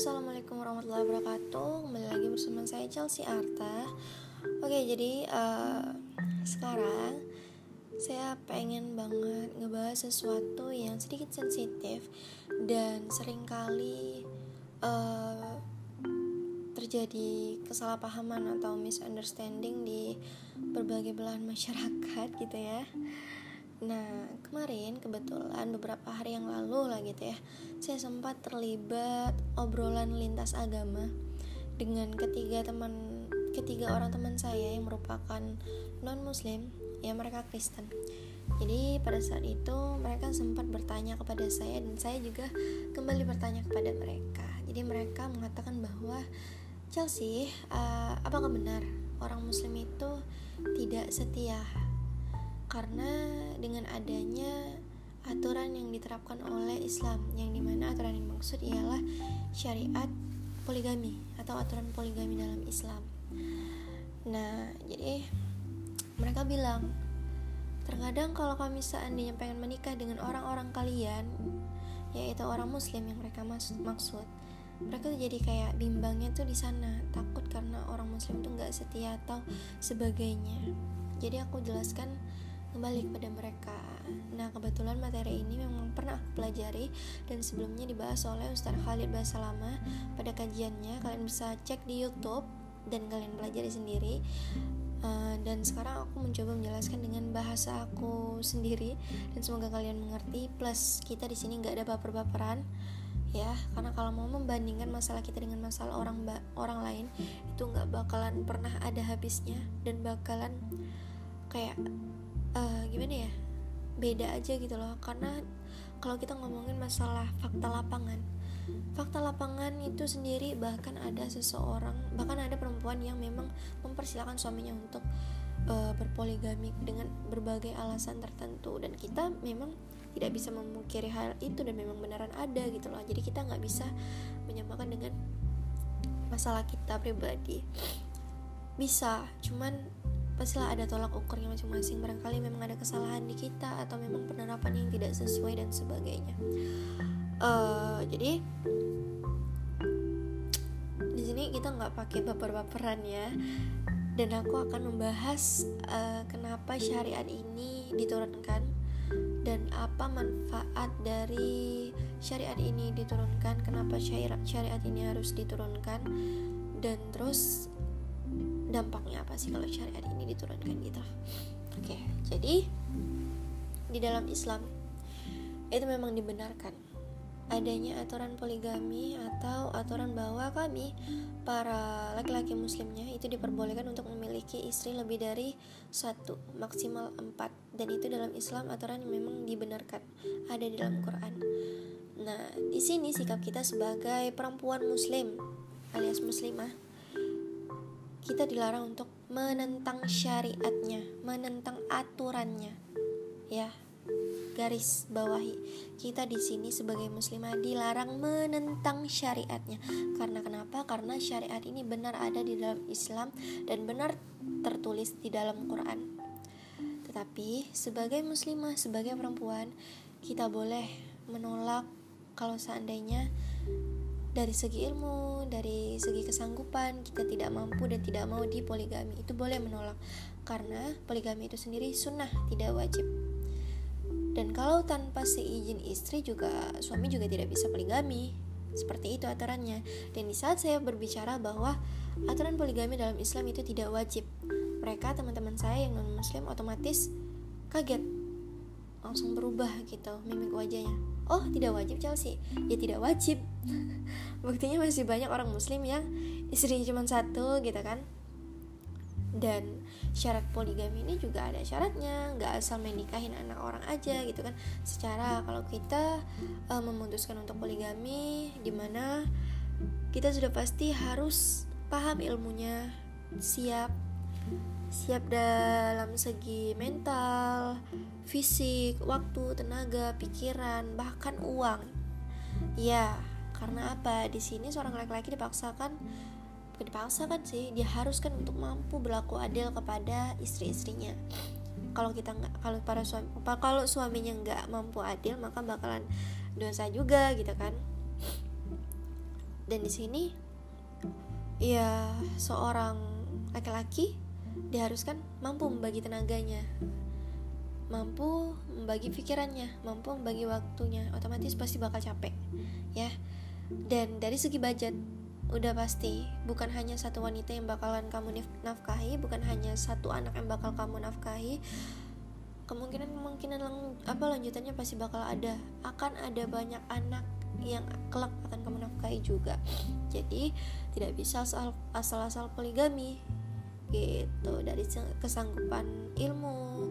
assalamualaikum warahmatullahi wabarakatuh. Kembali lagi bersama saya Chelsea Arta. Oke, jadi uh, sekarang saya pengen banget ngebahas sesuatu yang sedikit sensitif dan sering kali uh, terjadi kesalahpahaman atau misunderstanding di berbagai belahan masyarakat gitu ya. Nah, kemarin kebetulan beberapa hari yang lalu lah gitu ya, saya sempat terlibat obrolan lintas agama dengan ketiga teman ketiga orang teman saya yang merupakan non muslim, ya mereka Kristen. Jadi pada saat itu mereka sempat bertanya kepada saya dan saya juga kembali bertanya kepada mereka. Jadi mereka mengatakan bahwa Chelsea, uh, apakah benar orang muslim itu tidak setia karena dengan adanya aturan yang diterapkan oleh Islam yang di mana aturan yang maksud ialah syariat poligami atau aturan poligami dalam Islam. Nah jadi mereka bilang terkadang kalau kami seandainya pengen menikah dengan orang-orang kalian yaitu orang muslim yang mereka maksud, maksud mereka tuh jadi kayak bimbangnya tuh di sana takut karena orang muslim tuh nggak setia atau sebagainya. Jadi aku jelaskan kembali kepada mereka. Nah, kebetulan materi ini memang pernah aku pelajari dan sebelumnya dibahas oleh Ustaz Khalid Basalama pada kajiannya. Kalian bisa cek di YouTube dan kalian pelajari sendiri. Uh, dan sekarang aku mencoba menjelaskan dengan bahasa aku sendiri dan semoga kalian mengerti. Plus kita di sini nggak ada baper-baperan ya karena kalau mau membandingkan masalah kita dengan masalah orang orang lain itu nggak bakalan pernah ada habisnya dan bakalan kayak uh, gimana ya beda aja gitu loh. Karena kalau kita ngomongin masalah fakta lapangan fakta lapangan itu sendiri bahkan ada seseorang bahkan ada perempuan yang memang mempersilahkan suaminya untuk uh, berpoligami dengan berbagai alasan tertentu. Dan kita memang tidak bisa memungkiri hal itu dan memang beneran ada gitu loh. Jadi kita nggak bisa menyamakan dengan masalah kita pribadi. Bisa cuman pastilah ada tolak ukurnya masing-masing. Barangkali memang ada kesalahan di kita atau memang penerapan yang tidak sesuai dan sebagainya. Uh, jadi di sini kita nggak pakai baper-baperan ya. Dan aku akan membahas uh, kenapa syariat ini diturunkan dan apa manfaat dari syariat ini diturunkan kenapa syariat syariat ini harus diturunkan dan terus dampaknya apa sih kalau syariat ini diturunkan gitu oke jadi di dalam Islam itu memang dibenarkan adanya aturan poligami atau aturan bahwa kami para laki-laki muslimnya itu diperbolehkan untuk memiliki istri lebih dari satu maksimal empat. Dan itu dalam Islam aturan yang memang dibenarkan ada di dalam Quran. Nah di sini sikap kita sebagai perempuan muslim alias muslimah kita dilarang untuk menentang syariatnya, menentang aturannya. Ya, garis bawahi. Kita di sini sebagai muslimah dilarang menentang syariatnya. Karena kenapa? Karena syariat ini benar ada di dalam Islam dan benar tertulis di dalam Quran. Tetapi sebagai muslimah, sebagai perempuan, kita boleh menolak kalau seandainya dari segi ilmu, dari segi kesanggupan kita tidak mampu dan tidak mau di poligami. Itu boleh menolak karena poligami itu sendiri sunnah tidak wajib. Dan kalau tanpa seizin istri juga suami juga tidak bisa poligami. Seperti itu aturannya. Dan di saat saya berbicara bahwa aturan poligami dalam Islam itu tidak wajib mereka teman-teman saya yang non muslim otomatis kaget. Langsung berubah gitu mimik wajahnya oh tidak wajib Chelsea. Ya tidak wajib. Buktinya masih banyak orang muslim yang istrinya cuma satu gitu kan. Dan syarat poligami ini juga ada syaratnya. Nggak asal menikahin anak orang aja gitu kan. Secara kalau kita uh, memutuskan untuk poligami di mana kita sudah pasti harus paham ilmunya siap siap dalam segi mental fisik waktu tenaga pikiran bahkan uang. Ya karena apa? Di sini seorang laki-laki dipaksakan bukan dipaksakan sih dia haruskan untuk mampu berlaku adil kepada istri-istrinya. Kalau kita nggak kalau para suami kalau suaminya nggak mampu adil maka bakalan dosa juga gitu kan? Dan di sini ya seorang laki-laki diharuskan mampu membagi tenaganya. Mampu membagi pikirannya mampu membagi waktunya otomatis pasti bakal capek ya. Dan dari segi budget udah pasti bukan hanya satu wanita yang bakalan kamu nafkahi bukan hanya satu anak yang bakal kamu nafkahi. Kemungkinan kemungkinan lang apa lanjutannya pasti bakal ada. Akan ada banyak anak yang kelak akan kamu nafkahi juga. Jadi tidak bisa asal asal asal poligami gitu dari kesanggupan ilmu.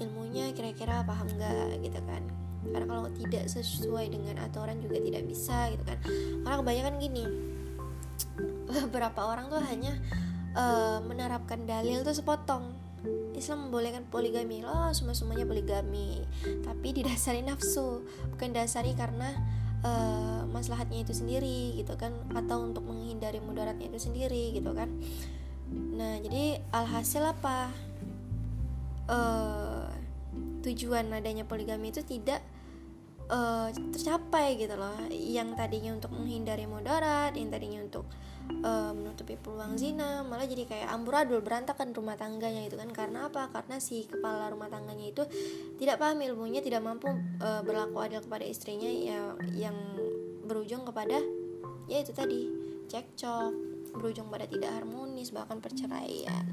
Ilmunya kira-kira paham nggak gitu kan. Karena kalau tidak sesuai dengan aturan juga tidak bisa gitu kan. Karena kebanyakan gini beberapa orang tuh hanya uh, menerapkan dalil tuh sepotong. Islam membolehkan poligami. Loh semua semuanya poligami. Tapi didasari nafsu. Bukan dasari karena uh, maslahatnya itu sendiri gitu kan. Atau untuk menghindari mudaratnya itu sendiri gitu kan nah jadi alhasil apa? Uh, tujuan adanya poligami itu tidak uh, tercapai gitu loh. Yang tadinya untuk menghindari mudarat yang tadinya untuk uh, menutupi peluang zina malah jadi kayak amburadul berantakan rumah tangganya itu kan. Karena apa? Karena si kepala rumah tangganya itu tidak paham ilmunya tidak mampu uh, berlaku adil kepada istrinya ya yang berujung kepada ya itu tadi cekcok berujung pada tidak harmonis bahkan perceraian.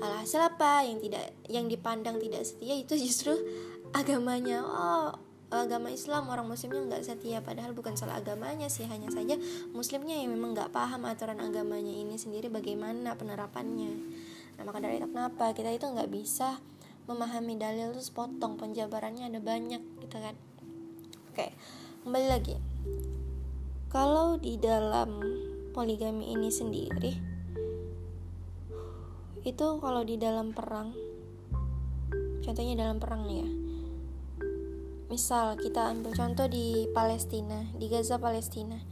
Alhasil apa yang tidak yang dipandang tidak setia itu justru agamanya. Oh agama Islam orang muslimnya nggak setia padahal bukan salah agamanya sih hanya saja muslimnya yang memang nggak paham aturan agamanya ini sendiri bagaimana penerapannya. Nah maka dari itu kenapa kita itu nggak bisa memahami dalil terus potong penjabarannya ada banyak gitu kan. Oke kembali lagi. Kalau di dalam poligami ini sendiri itu kalau di dalam perang contohnya dalam perang nih ya Misal kita ambil contoh di Palestina, di Gaza Palestina.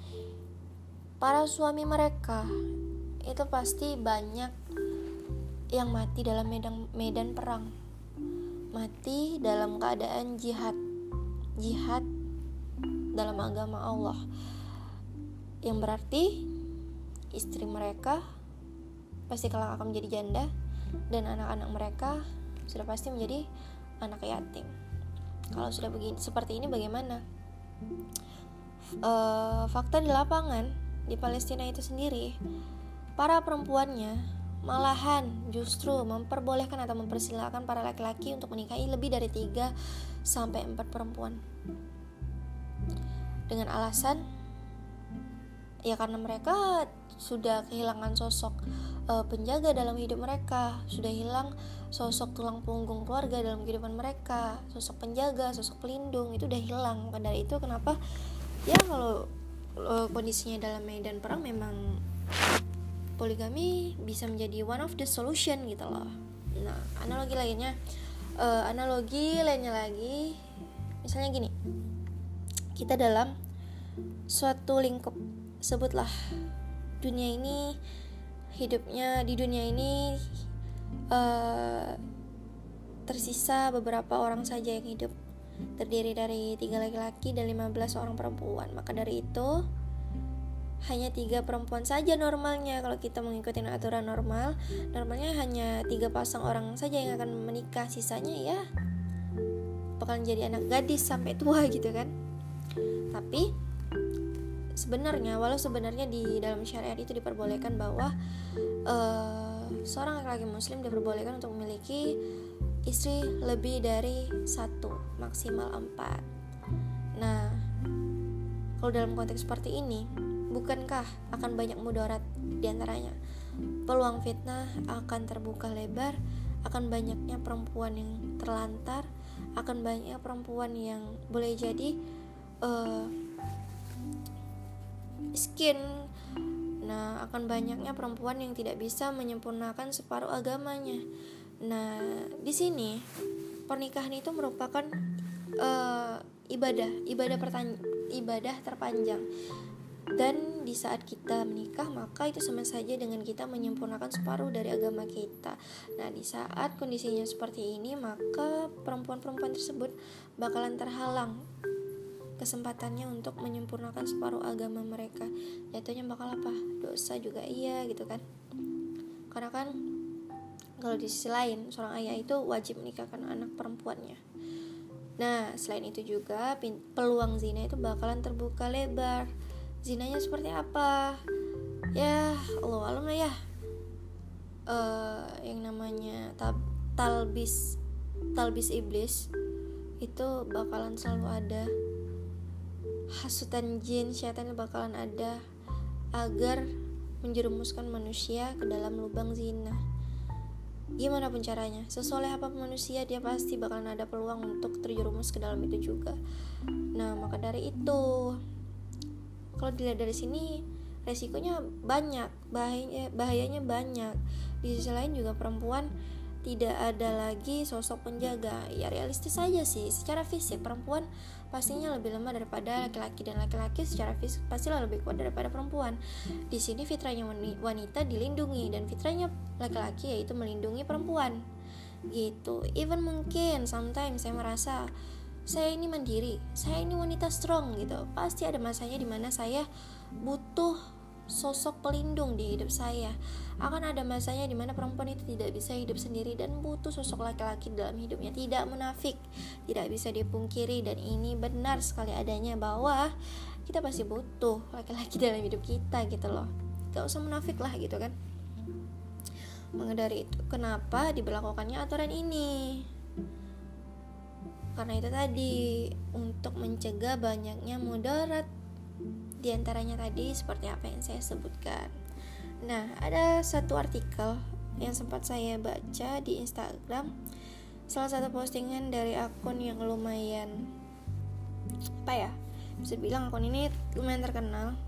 Para suami mereka itu pasti banyak yang mati dalam medan medan perang. Mati dalam keadaan jihad. Jihad dalam agama Allah. Yang berarti istri mereka pasti kelak akan menjadi janda dan anak-anak mereka sudah pasti menjadi anak yatim. Kalau sudah begini seperti ini bagaimana? Uh, fakta di lapangan di Palestina itu sendiri, para perempuannya malahan justru memperbolehkan atau mempersilahkan para laki-laki untuk menikahi lebih dari 3 sampai 4 perempuan. Dengan alasan ya karena mereka sudah kehilangan sosok uh, penjaga dalam hidup mereka, sudah hilang sosok tulang punggung keluarga dalam kehidupan mereka, sosok penjaga, sosok pelindung itu udah hilang. Maka dari itu kenapa ya kalau uh, kondisinya dalam medan perang memang poligami bisa menjadi one of the solution gitu loh. Nah, analogi lainnya uh, analogi lainnya lagi misalnya gini. Kita dalam suatu lingkup sebutlah dunia ini hidupnya di dunia ini uh, tersisa beberapa orang saja yang hidup. Terdiri dari tiga laki-laki dan 15 orang perempuan. Maka dari itu hanya tiga perempuan saja normalnya. Kalau kita mengikuti aturan normal normalnya hanya tiga pasang orang saja yang akan menikah. Sisanya ya bakalan jadi anak gadis sampai tua gitu kan. Tapi sebenarnya walau sebenarnya di dalam syariat itu diperbolehkan bahwa uh, seorang laki-laki muslim diperbolehkan untuk memiliki istri lebih dari satu maksimal empat. Nah kalau dalam konteks seperti ini bukankah akan banyak mudarat di antaranya peluang fitnah akan terbuka lebar akan banyaknya perempuan yang terlantar akan banyak perempuan yang boleh jadi uh, miskin. Nah, akan banyaknya perempuan yang tidak bisa menyempurnakan separuh agamanya. Nah, di sini pernikahan itu merupakan uh, ibadah, ibadah ibadah terpanjang. Dan di saat kita menikah, maka itu sama saja dengan kita menyempurnakan separuh dari agama kita. Nah, di saat kondisinya seperti ini, maka perempuan-perempuan tersebut bakalan terhalang kesempatannya untuk menyempurnakan separuh agama mereka. Jatuhnya bakal apa? Dosa juga iya gitu kan? Karena kan kalau di sisi lain seorang ayah itu wajib menikahkan anak perempuannya. Nah selain itu juga peluang zina itu bakalan terbuka lebar. Zinanya seperti apa? Ya Allah alam lah ya. Uh, yang namanya tab talbis talbis iblis itu bakalan selalu ada hasutan jin syaitan bakalan ada agar menjerumuskan manusia ke dalam lubang zina. Gimana pun caranya sesoleh apa manusia dia pasti bakalan ada peluang untuk terjerumus ke dalam itu juga. Nah maka dari itu kalau dilihat dari sini resikonya banyak bahayanya bahayanya banyak. Di sisi lain juga perempuan tidak ada lagi sosok penjaga. Ya realistis saja sih secara fisik perempuan pastinya lebih lemah daripada laki-laki. Dan laki-laki secara fisik pasti lebih kuat daripada perempuan. Di sini fitrahnya wanita dilindungi. Dan fitrahnya laki-laki yaitu melindungi perempuan. Gitu. Even mungkin sometimes saya merasa saya ini mandiri. Saya ini wanita strong gitu. Pasti ada masanya di mana saya butuh sosok pelindung di hidup saya. Akan ada masanya di mana perempuan itu tidak bisa hidup sendiri dan butuh sosok laki-laki dalam hidupnya. Tidak munafik, tidak bisa dipungkiri dan ini benar sekali adanya bahwa kita pasti butuh laki-laki dalam hidup kita gitu loh. Gak usah munafik lah gitu kan. Mengendari itu, kenapa diberlakukannya aturan ini? Karena itu tadi untuk mencegah banyaknya mudarat di antaranya tadi seperti apa yang saya sebutkan. Nah, ada satu artikel yang sempat saya baca di Instagram. Salah satu postingan dari akun yang lumayan apa ya? Bisa bilang akun ini lumayan terkenal.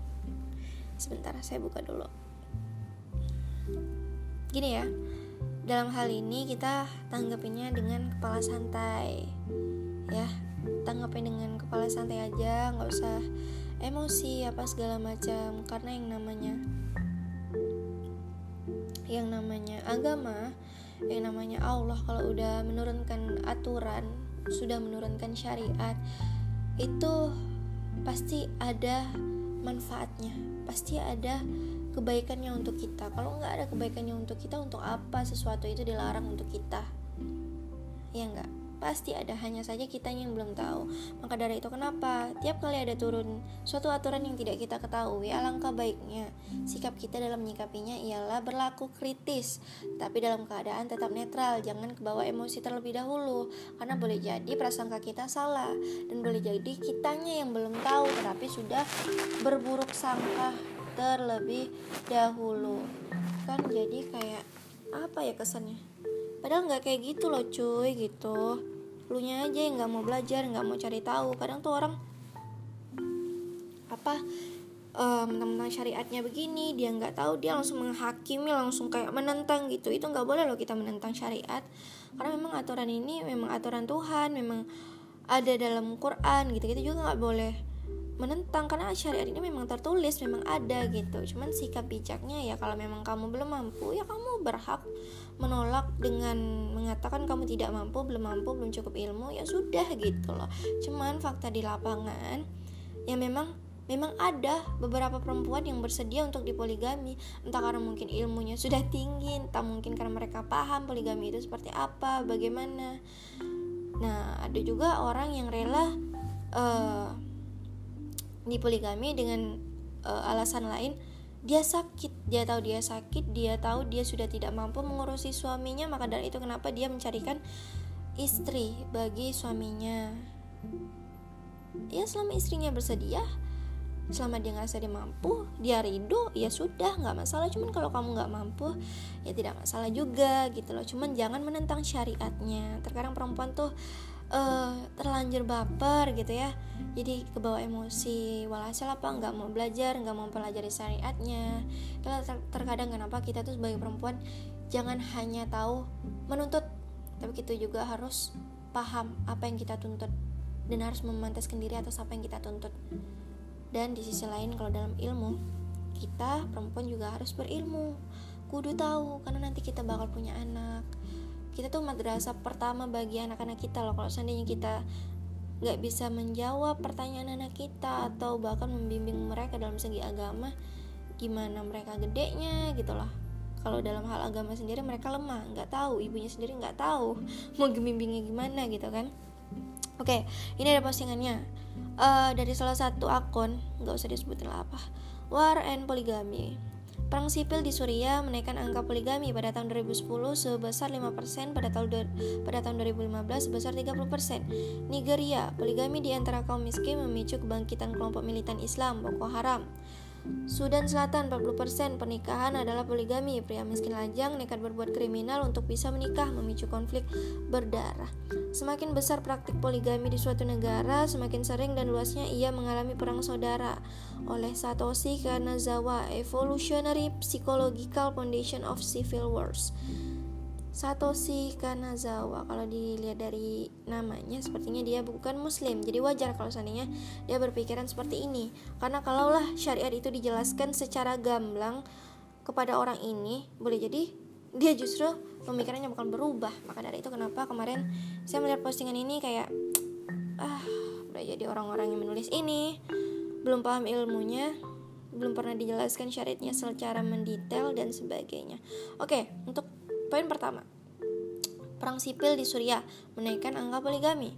Sebentar, saya buka dulu. Gini ya. Dalam hal ini kita tanggapinnya dengan kepala santai. Ya, tanggapin dengan kepala santai aja, nggak usah emosi apa segala macam. Karena yang namanya yang namanya agama yang namanya Allah kalau udah menurunkan aturan sudah menurunkan syariat itu pasti ada manfaatnya. Pasti ada kebaikannya untuk kita. Kalau nggak ada kebaikannya untuk kita untuk apa sesuatu itu dilarang untuk kita? Ya enggak pasti ada hanya saja kita yang belum tahu. Maka dari itu kenapa tiap kali ada turun suatu aturan yang tidak kita ketahui alangkah baiknya sikap kita dalam menyikapinya ialah berlaku kritis tapi dalam keadaan tetap netral. Jangan kebawa emosi terlebih dahulu karena boleh jadi prasangka kita salah dan boleh jadi kitanya yang belum tahu tetapi sudah berburuk sangka terlebih dahulu. Kan jadi kayak apa ya kesannya? Padahal nggak kayak gitu loh cuy gitu lu nya aja yang nggak mau belajar nggak mau cari tahu. Kadang tuh orang apa um, tentang syariatnya begini dia nggak tahu dia langsung menghakimi langsung kayak menentang gitu. Itu nggak boleh loh kita menentang syariat. Karena memang aturan ini memang aturan Tuhan memang ada dalam Quran gitu kita juga nggak boleh menentang karena syariat ini memang tertulis memang ada gitu. Cuman sikap bijaknya ya kalau memang kamu belum mampu ya kamu berhak menolak dengan mengatakan kamu tidak mampu belum mampu belum cukup ilmu ya sudah gitu loh. Cuman fakta di lapangan ya memang memang ada beberapa perempuan yang bersedia untuk dipoligami. Entah karena mungkin ilmunya sudah tinggi entah mungkin karena mereka paham poligami itu seperti apa bagaimana. Nah ada juga orang yang rela uh, di poligami dengan uh, alasan lain dia sakit dia tahu dia sakit dia tahu dia sudah tidak mampu mengurusi suaminya maka dari itu kenapa dia mencarikan istri bagi suaminya. Ya selama istrinya bersedia selama dia ngerasa dia mampu dia ridho ya sudah nggak masalah. Cuman kalau kamu nggak mampu ya tidak masalah juga gitu loh. Cuman jangan menentang syariatnya. Terkadang perempuan tuh uh, terlanjur baper gitu ya. Jadi kebawa emosi walhasil apa nggak mau belajar nggak mau pelajari syariatnya. Karena ter terkadang kenapa kita tuh sebagai perempuan jangan hanya tahu menuntut tapi kita juga harus paham apa yang kita tuntut dan harus memantaskan diri atas apa yang kita tuntut. Dan di sisi lain kalau dalam ilmu kita perempuan juga harus berilmu. Kudu tahu karena nanti kita bakal punya anak kita tuh madrasah pertama bagi anak-anak kita loh. Kalau seandainya kita nggak bisa menjawab pertanyaan anak kita atau bahkan membimbing mereka dalam segi agama gimana mereka gedenya gitu loh kalau dalam hal agama sendiri mereka lemah nggak tahu ibunya sendiri nggak tahu mau bimbingnya gimana gitu kan. Oke ini ada postingannya. Uh, dari salah satu akun nggak usah disebutin lah apa. War and poligami Perang sipil di Suriah menaikkan angka poligami pada tahun 2010 sebesar 5%, pada tahun pada tahun 2015 sebesar 30%. Nigeria, poligami di antara kaum miskin memicu kebangkitan kelompok militan Islam Boko Haram. Sudan Selatan 40% pernikahan adalah poligami. Pria miskin lajang nekat berbuat kriminal untuk bisa menikah memicu konflik berdarah. Semakin besar praktik poligami di suatu negara, semakin sering dan luasnya ia mengalami perang saudara. Oleh Satoshi Kanazawa, Evolutionary Psychological Foundation of Civil Wars. Satoshi Kanazawa. Kalau dilihat dari namanya sepertinya dia bukan muslim. Jadi wajar kalau seandainya dia berpikiran seperti ini. Karena kalaulah syariat itu dijelaskan secara gamblang kepada orang ini boleh jadi dia justru pemikirannya bukan berubah. Maka dari itu kenapa kemarin saya melihat postingan ini kayak ah udah jadi orang-orang yang menulis ini. Belum paham ilmunya belum pernah dijelaskan syariatnya secara mendetail dan sebagainya. Oke untuk Poin pertama, perang sipil di Suriah menaikkan angka poligami.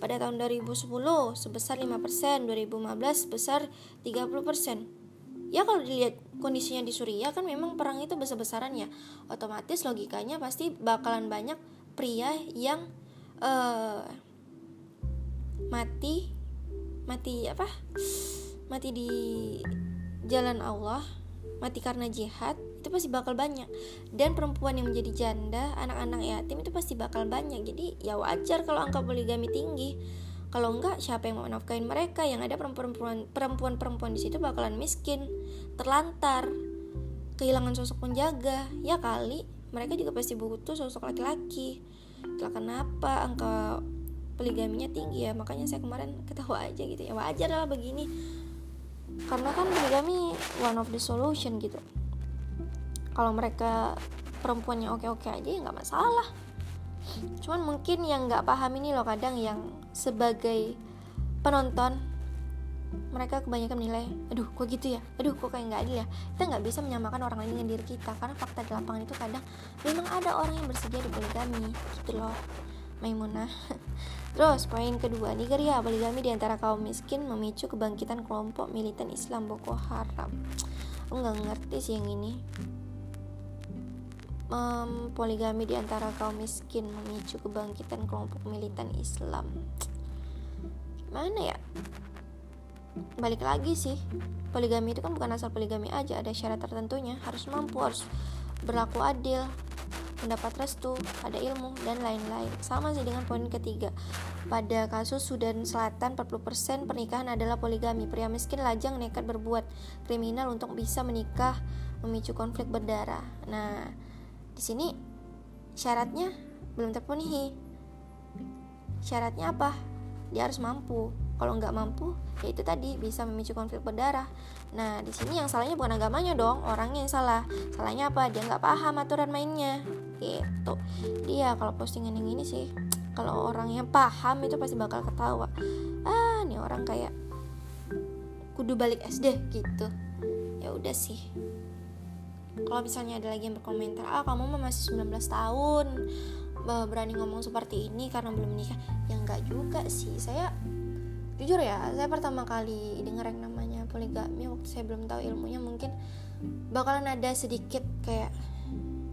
Pada tahun 2010 sebesar 5%, 2015 sebesar 30%. Ya kalau dilihat kondisinya di Suriah kan memang perang itu besar-besaran ya. Otomatis logikanya pasti bakalan banyak pria yang uh, mati mati apa? Mati di jalan Allah, mati karena jihad itu pasti bakal banyak. Dan perempuan yang menjadi janda anak-anak yatim itu pasti bakal banyak. Jadi ya wajar kalau angka poligami tinggi. Kalau enggak siapa yang mau nafkahin mereka? Yang ada perempuan-perempuan perempuan-perempuan di situ bakalan miskin terlantar kehilangan sosok penjaga. Ya kali mereka juga pasti butuh sosok laki-laki. Itulah kenapa angka poligaminya tinggi ya makanya saya kemarin ketawa aja gitu. Ya wajar lah begini. Karena kan poligami one of the solution gitu kalau mereka perempuannya oke-oke aja ya nggak masalah. Cuman mungkin yang nggak paham ini loh kadang yang sebagai penonton mereka kebanyakan menilai aduh kok gitu ya? Aduh kok kayak nggak adil ya? Kita nggak bisa menyamakan orang lain dengan diri kita karena fakta di lapangan itu kadang memang ada orang yang bersedia di poligami gitu loh. Maimunah. Terus poin kedua Nigeria poligami di antara kaum miskin memicu kebangkitan kelompok militan Islam Boko Haram. Aku nggak ngerti sih yang ini um, poligami di antara kaum miskin memicu kebangkitan kelompok militan Islam. Mana ya? Balik lagi sih, poligami itu kan bukan asal poligami aja, ada syarat tertentunya, harus mampu, harus berlaku adil, mendapat restu, ada ilmu, dan lain-lain. Sama sih dengan poin ketiga. Pada kasus Sudan Selatan, 40% pernikahan adalah poligami. Pria miskin lajang nekat berbuat kriminal untuk bisa menikah, memicu konflik berdarah. Nah, di sini syaratnya belum terpenuhi. Syaratnya apa? Dia harus mampu. Kalau nggak mampu, ya itu tadi bisa memicu konflik berdarah. Nah, di sini yang salahnya bukan agamanya dong, orangnya yang salah. Salahnya apa? Dia nggak paham aturan mainnya. Gitu. Dia kalau postingan yang ini sih, kalau orang yang paham itu pasti bakal ketawa. Ah, ini orang kayak kudu balik SD gitu. Ya udah sih kalau misalnya ada lagi yang berkomentar ah kamu masih 19 tahun berani ngomong seperti ini karena belum menikah. Ya enggak juga sih. Saya jujur ya saya pertama kali dengar yang namanya poligami waktu saya belum tahu ilmunya mungkin bakalan ada sedikit kayak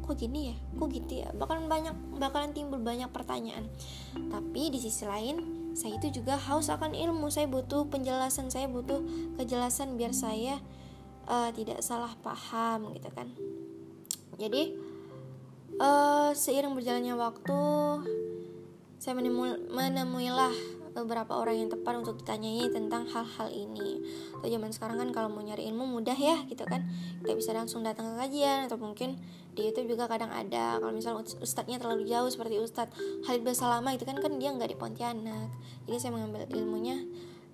kok gini ya? Kok gitu ya? Bakalan banyak bakalan timbul banyak pertanyaan. Tapi di sisi lain saya itu juga haus akan ilmu. Saya butuh penjelasan saya butuh kejelasan biar saya uh, tidak salah paham gitu kan jadi uh, seiring berjalannya waktu saya menemu, menemuilah beberapa orang yang tepat untuk ditanyai tentang hal-hal ini. Atau zaman sekarang kan kalau mau nyari ilmu mudah ya gitu kan. Kita bisa langsung datang ke kajian atau mungkin di YouTube juga kadang ada. Kalau misalnya ustadznya terlalu jauh seperti Ustadz Halid Basalama itu kan kan dia nggak di Pontianak. Jadi saya mengambil ilmunya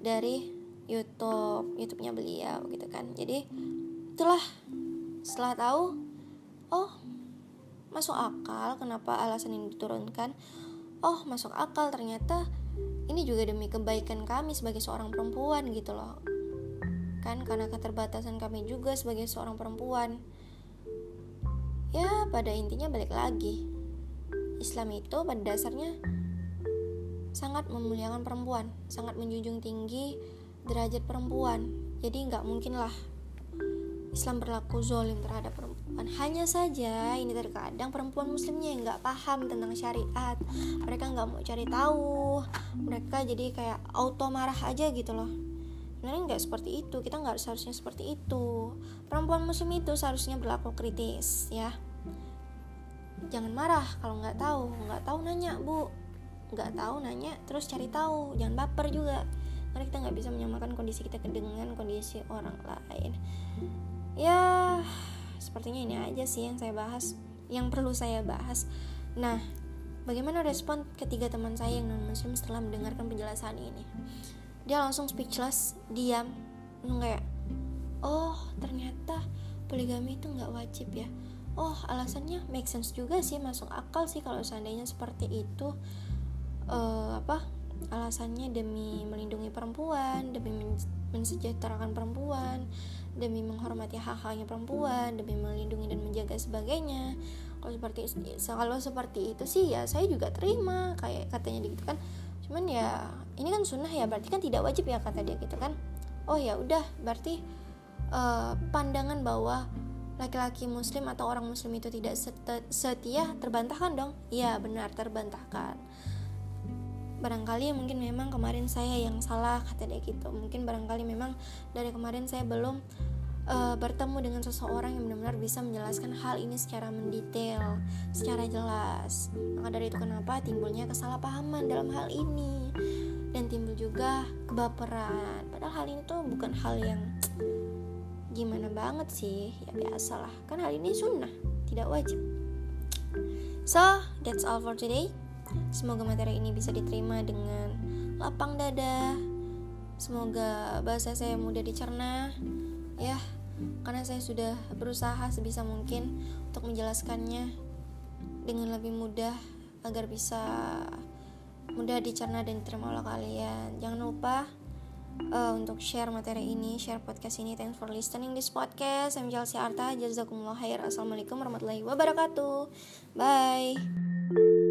dari YouTube YouTube-nya beliau gitu kan. Jadi itulah setelah tahu oh masuk akal kenapa alasan ini diturunkan? Oh masuk akal ternyata ini juga demi kebaikan kami sebagai seorang perempuan gitu loh. Kan karena keterbatasan kami juga sebagai seorang perempuan. Ya pada intinya balik lagi. Islam itu pada dasarnya sangat memuliakan perempuan sangat menjunjung tinggi derajat perempuan. Jadi nggak mungkin lah Islam berlaku zolim terhadap perempuan. Hanya saja ini terkadang perempuan muslimnya yang nggak paham tentang syariat. Mereka nggak mau cari tahu. Mereka jadi kayak auto marah aja gitu loh. Sebenarnya nggak seperti itu. Kita nggak seharusnya seperti itu. Perempuan muslim itu seharusnya berlaku kritis ya. Jangan marah kalau nggak tahu. Nggak tahu nanya bu. Nggak tahu nanya terus cari tahu. Jangan baper juga karena kita nggak bisa menyamakan kondisi kita dengan kondisi orang lain. Ya sepertinya ini aja sih yang saya bahas yang perlu saya bahas. Nah bagaimana respon ketiga teman saya yang non muslim setelah mendengarkan penjelasan ini? Dia langsung speechless diam kayak oh ternyata poligami itu nggak wajib ya. Oh alasannya make sense juga sih masuk akal sih kalau seandainya seperti itu. Uh, apa alasannya demi melindungi perempuan demi mensejahterakan perempuan demi menghormati hak-haknya perempuan demi melindungi dan menjaga sebagainya. Kalau seperti kalau seperti itu sih ya saya juga terima kayak katanya gitu kan. Cuman ya ini kan sunnah ya berarti kan tidak wajib ya kata dia gitu kan. Oh ya udah berarti uh, pandangan bahwa laki-laki muslim atau orang muslim itu tidak setia terbantahkan dong? Iya benar terbantahkan barangkali mungkin memang kemarin saya yang salah kata dia gitu mungkin barangkali memang dari kemarin saya belum uh, bertemu dengan seseorang yang benar-benar bisa menjelaskan hal ini secara mendetail, secara jelas. Maka dari itu kenapa timbulnya kesalahpahaman dalam hal ini dan timbul juga kebaperan. Padahal hal ini tuh bukan hal yang gimana banget sih, ya biasalah. Kan hal ini sunnah, tidak wajib. So, that's all for today. Semoga materi ini bisa diterima dengan lapang dada. Semoga bahasa saya mudah dicerna. Ya, karena saya sudah berusaha sebisa mungkin untuk menjelaskannya dengan lebih mudah agar bisa mudah dicerna dan diterima oleh kalian. Jangan lupa uh, untuk share materi ini, share podcast ini. Thanks for listening this podcast. I'm Chelsea Arta. Jazakumullah khair. Assalamualaikum warahmatullahi wabarakatuh. Bye.